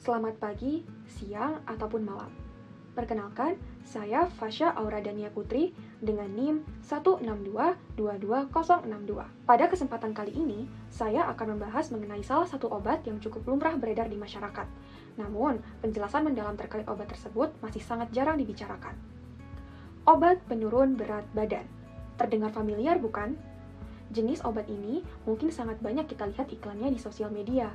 Selamat pagi, siang, ataupun malam. Perkenalkan, saya Fasya Auradania Putri dengan NIM 162-22062. Pada kesempatan kali ini, saya akan membahas mengenai salah satu obat yang cukup lumrah beredar di masyarakat. Namun, penjelasan mendalam terkait obat tersebut masih sangat jarang dibicarakan. Obat penurun berat badan. Terdengar familiar bukan? Jenis obat ini mungkin sangat banyak kita lihat iklannya di sosial media.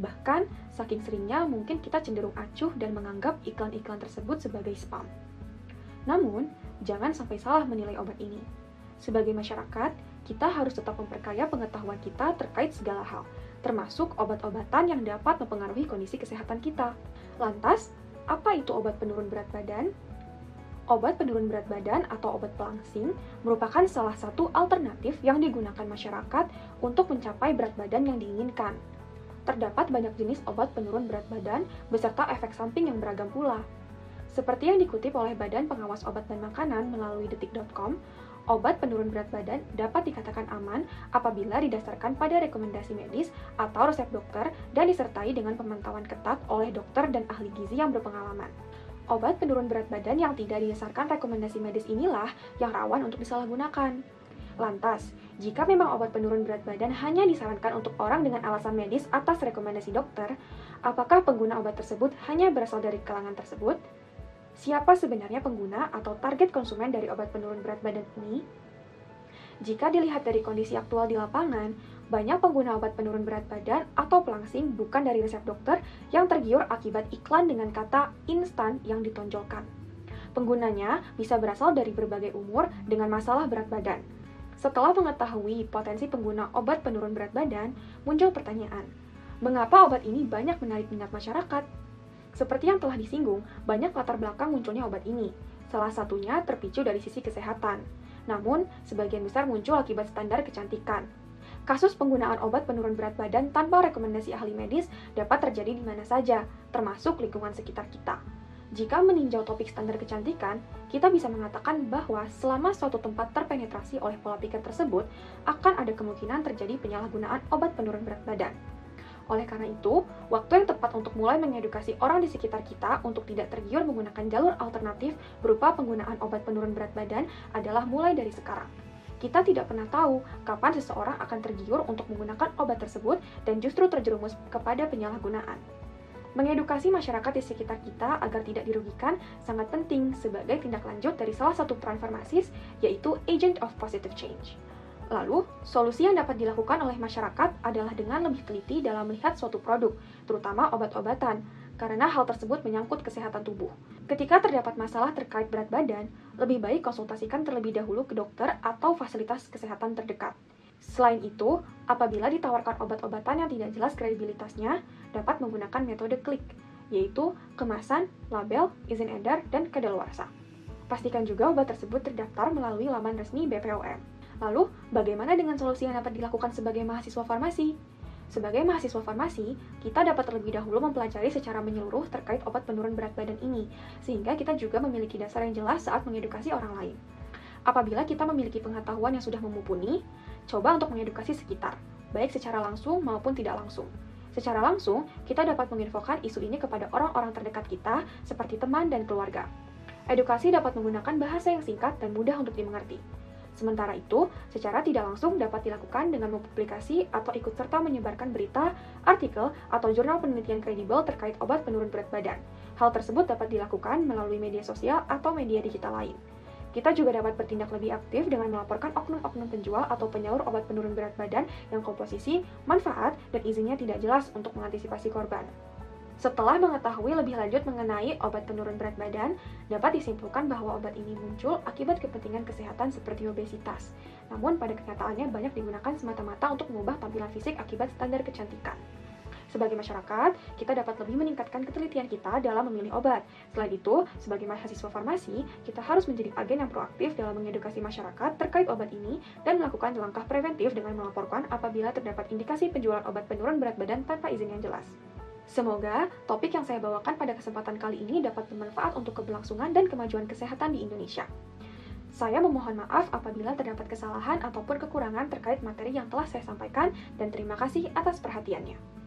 Bahkan, saking seringnya mungkin kita cenderung acuh dan menganggap iklan-iklan tersebut sebagai spam. Namun, jangan sampai salah menilai obat ini. Sebagai masyarakat, kita harus tetap memperkaya pengetahuan kita terkait segala hal, termasuk obat-obatan yang dapat mempengaruhi kondisi kesehatan kita. Lantas, apa itu obat penurun berat badan? Obat penurun berat badan atau obat pelangsing merupakan salah satu alternatif yang digunakan masyarakat untuk mencapai berat badan yang diinginkan. Terdapat banyak jenis obat penurun berat badan beserta efek samping yang beragam pula. Seperti yang dikutip oleh Badan Pengawas Obat dan Makanan melalui detik.com, obat penurun berat badan dapat dikatakan aman apabila didasarkan pada rekomendasi medis atau resep dokter dan disertai dengan pemantauan ketat oleh dokter dan ahli gizi yang berpengalaman. Obat penurun berat badan yang tidak didasarkan rekomendasi medis inilah yang rawan untuk disalahgunakan. Lantas, jika memang obat penurun berat badan hanya disarankan untuk orang dengan alasan medis atas rekomendasi dokter, apakah pengguna obat tersebut hanya berasal dari kalangan tersebut? Siapa sebenarnya pengguna atau target konsumen dari obat penurun berat badan ini? Jika dilihat dari kondisi aktual di lapangan, banyak pengguna obat penurun berat badan atau pelangsing bukan dari resep dokter yang tergiur akibat iklan dengan kata instan yang ditonjolkan. Penggunanya bisa berasal dari berbagai umur dengan masalah berat badan. Setelah mengetahui potensi pengguna obat penurun berat badan, muncul pertanyaan, mengapa obat ini banyak menarik minat masyarakat? Seperti yang telah disinggung, banyak latar belakang munculnya obat ini. Salah satunya terpicu dari sisi kesehatan namun sebagian besar muncul akibat standar kecantikan. Kasus penggunaan obat penurun berat badan tanpa rekomendasi ahli medis dapat terjadi di mana saja, termasuk lingkungan sekitar kita. Jika meninjau topik standar kecantikan, kita bisa mengatakan bahwa selama suatu tempat terpenetrasi oleh pola pikir tersebut, akan ada kemungkinan terjadi penyalahgunaan obat penurun berat badan. Oleh karena itu, waktu yang tepat untuk mulai mengedukasi orang di sekitar kita untuk tidak tergiur menggunakan jalur alternatif berupa penggunaan obat penurun berat badan adalah mulai dari sekarang. Kita tidak pernah tahu kapan seseorang akan tergiur untuk menggunakan obat tersebut dan justru terjerumus kepada penyalahgunaan. Mengedukasi masyarakat di sekitar kita agar tidak dirugikan sangat penting sebagai tindak lanjut dari salah satu peran farmasis, yaitu agent of positive change. Lalu, solusi yang dapat dilakukan oleh masyarakat adalah dengan lebih teliti dalam melihat suatu produk, terutama obat-obatan, karena hal tersebut menyangkut kesehatan tubuh. Ketika terdapat masalah terkait berat badan, lebih baik konsultasikan terlebih dahulu ke dokter atau fasilitas kesehatan terdekat. Selain itu, apabila ditawarkan obat-obatan yang tidak jelas kredibilitasnya, dapat menggunakan metode klik, yaitu kemasan, label, izin edar, dan kedaluarsa. Pastikan juga obat tersebut terdaftar melalui laman resmi BPOM. Lalu, bagaimana dengan solusi yang dapat dilakukan sebagai mahasiswa farmasi? Sebagai mahasiswa farmasi, kita dapat terlebih dahulu mempelajari secara menyeluruh terkait obat penurun berat badan ini, sehingga kita juga memiliki dasar yang jelas saat mengedukasi orang lain. Apabila kita memiliki pengetahuan yang sudah memumpuni, coba untuk mengedukasi sekitar, baik secara langsung maupun tidak langsung. Secara langsung, kita dapat menginfokan isu ini kepada orang-orang terdekat kita, seperti teman dan keluarga. Edukasi dapat menggunakan bahasa yang singkat dan mudah untuk dimengerti. Sementara itu, secara tidak langsung dapat dilakukan dengan mempublikasi atau ikut serta menyebarkan berita, artikel, atau jurnal penelitian kredibel terkait obat penurun berat badan. Hal tersebut dapat dilakukan melalui media sosial atau media digital lain. Kita juga dapat bertindak lebih aktif dengan melaporkan oknum-oknum penjual atau penyalur obat penurun berat badan yang komposisi, manfaat, dan izinnya tidak jelas untuk mengantisipasi korban. Setelah mengetahui lebih lanjut mengenai obat penurun berat badan, dapat disimpulkan bahwa obat ini muncul akibat kepentingan kesehatan seperti obesitas. Namun pada kenyataannya banyak digunakan semata-mata untuk mengubah tampilan fisik akibat standar kecantikan. Sebagai masyarakat, kita dapat lebih meningkatkan ketelitian kita dalam memilih obat. Selain itu, sebagai mahasiswa farmasi, kita harus menjadi agen yang proaktif dalam mengedukasi masyarakat terkait obat ini dan melakukan langkah preventif dengan melaporkan apabila terdapat indikasi penjualan obat penurun berat badan tanpa izin yang jelas. Semoga topik yang saya bawakan pada kesempatan kali ini dapat bermanfaat untuk keberlangsungan dan kemajuan kesehatan di Indonesia. Saya memohon maaf apabila terdapat kesalahan ataupun kekurangan terkait materi yang telah saya sampaikan, dan terima kasih atas perhatiannya.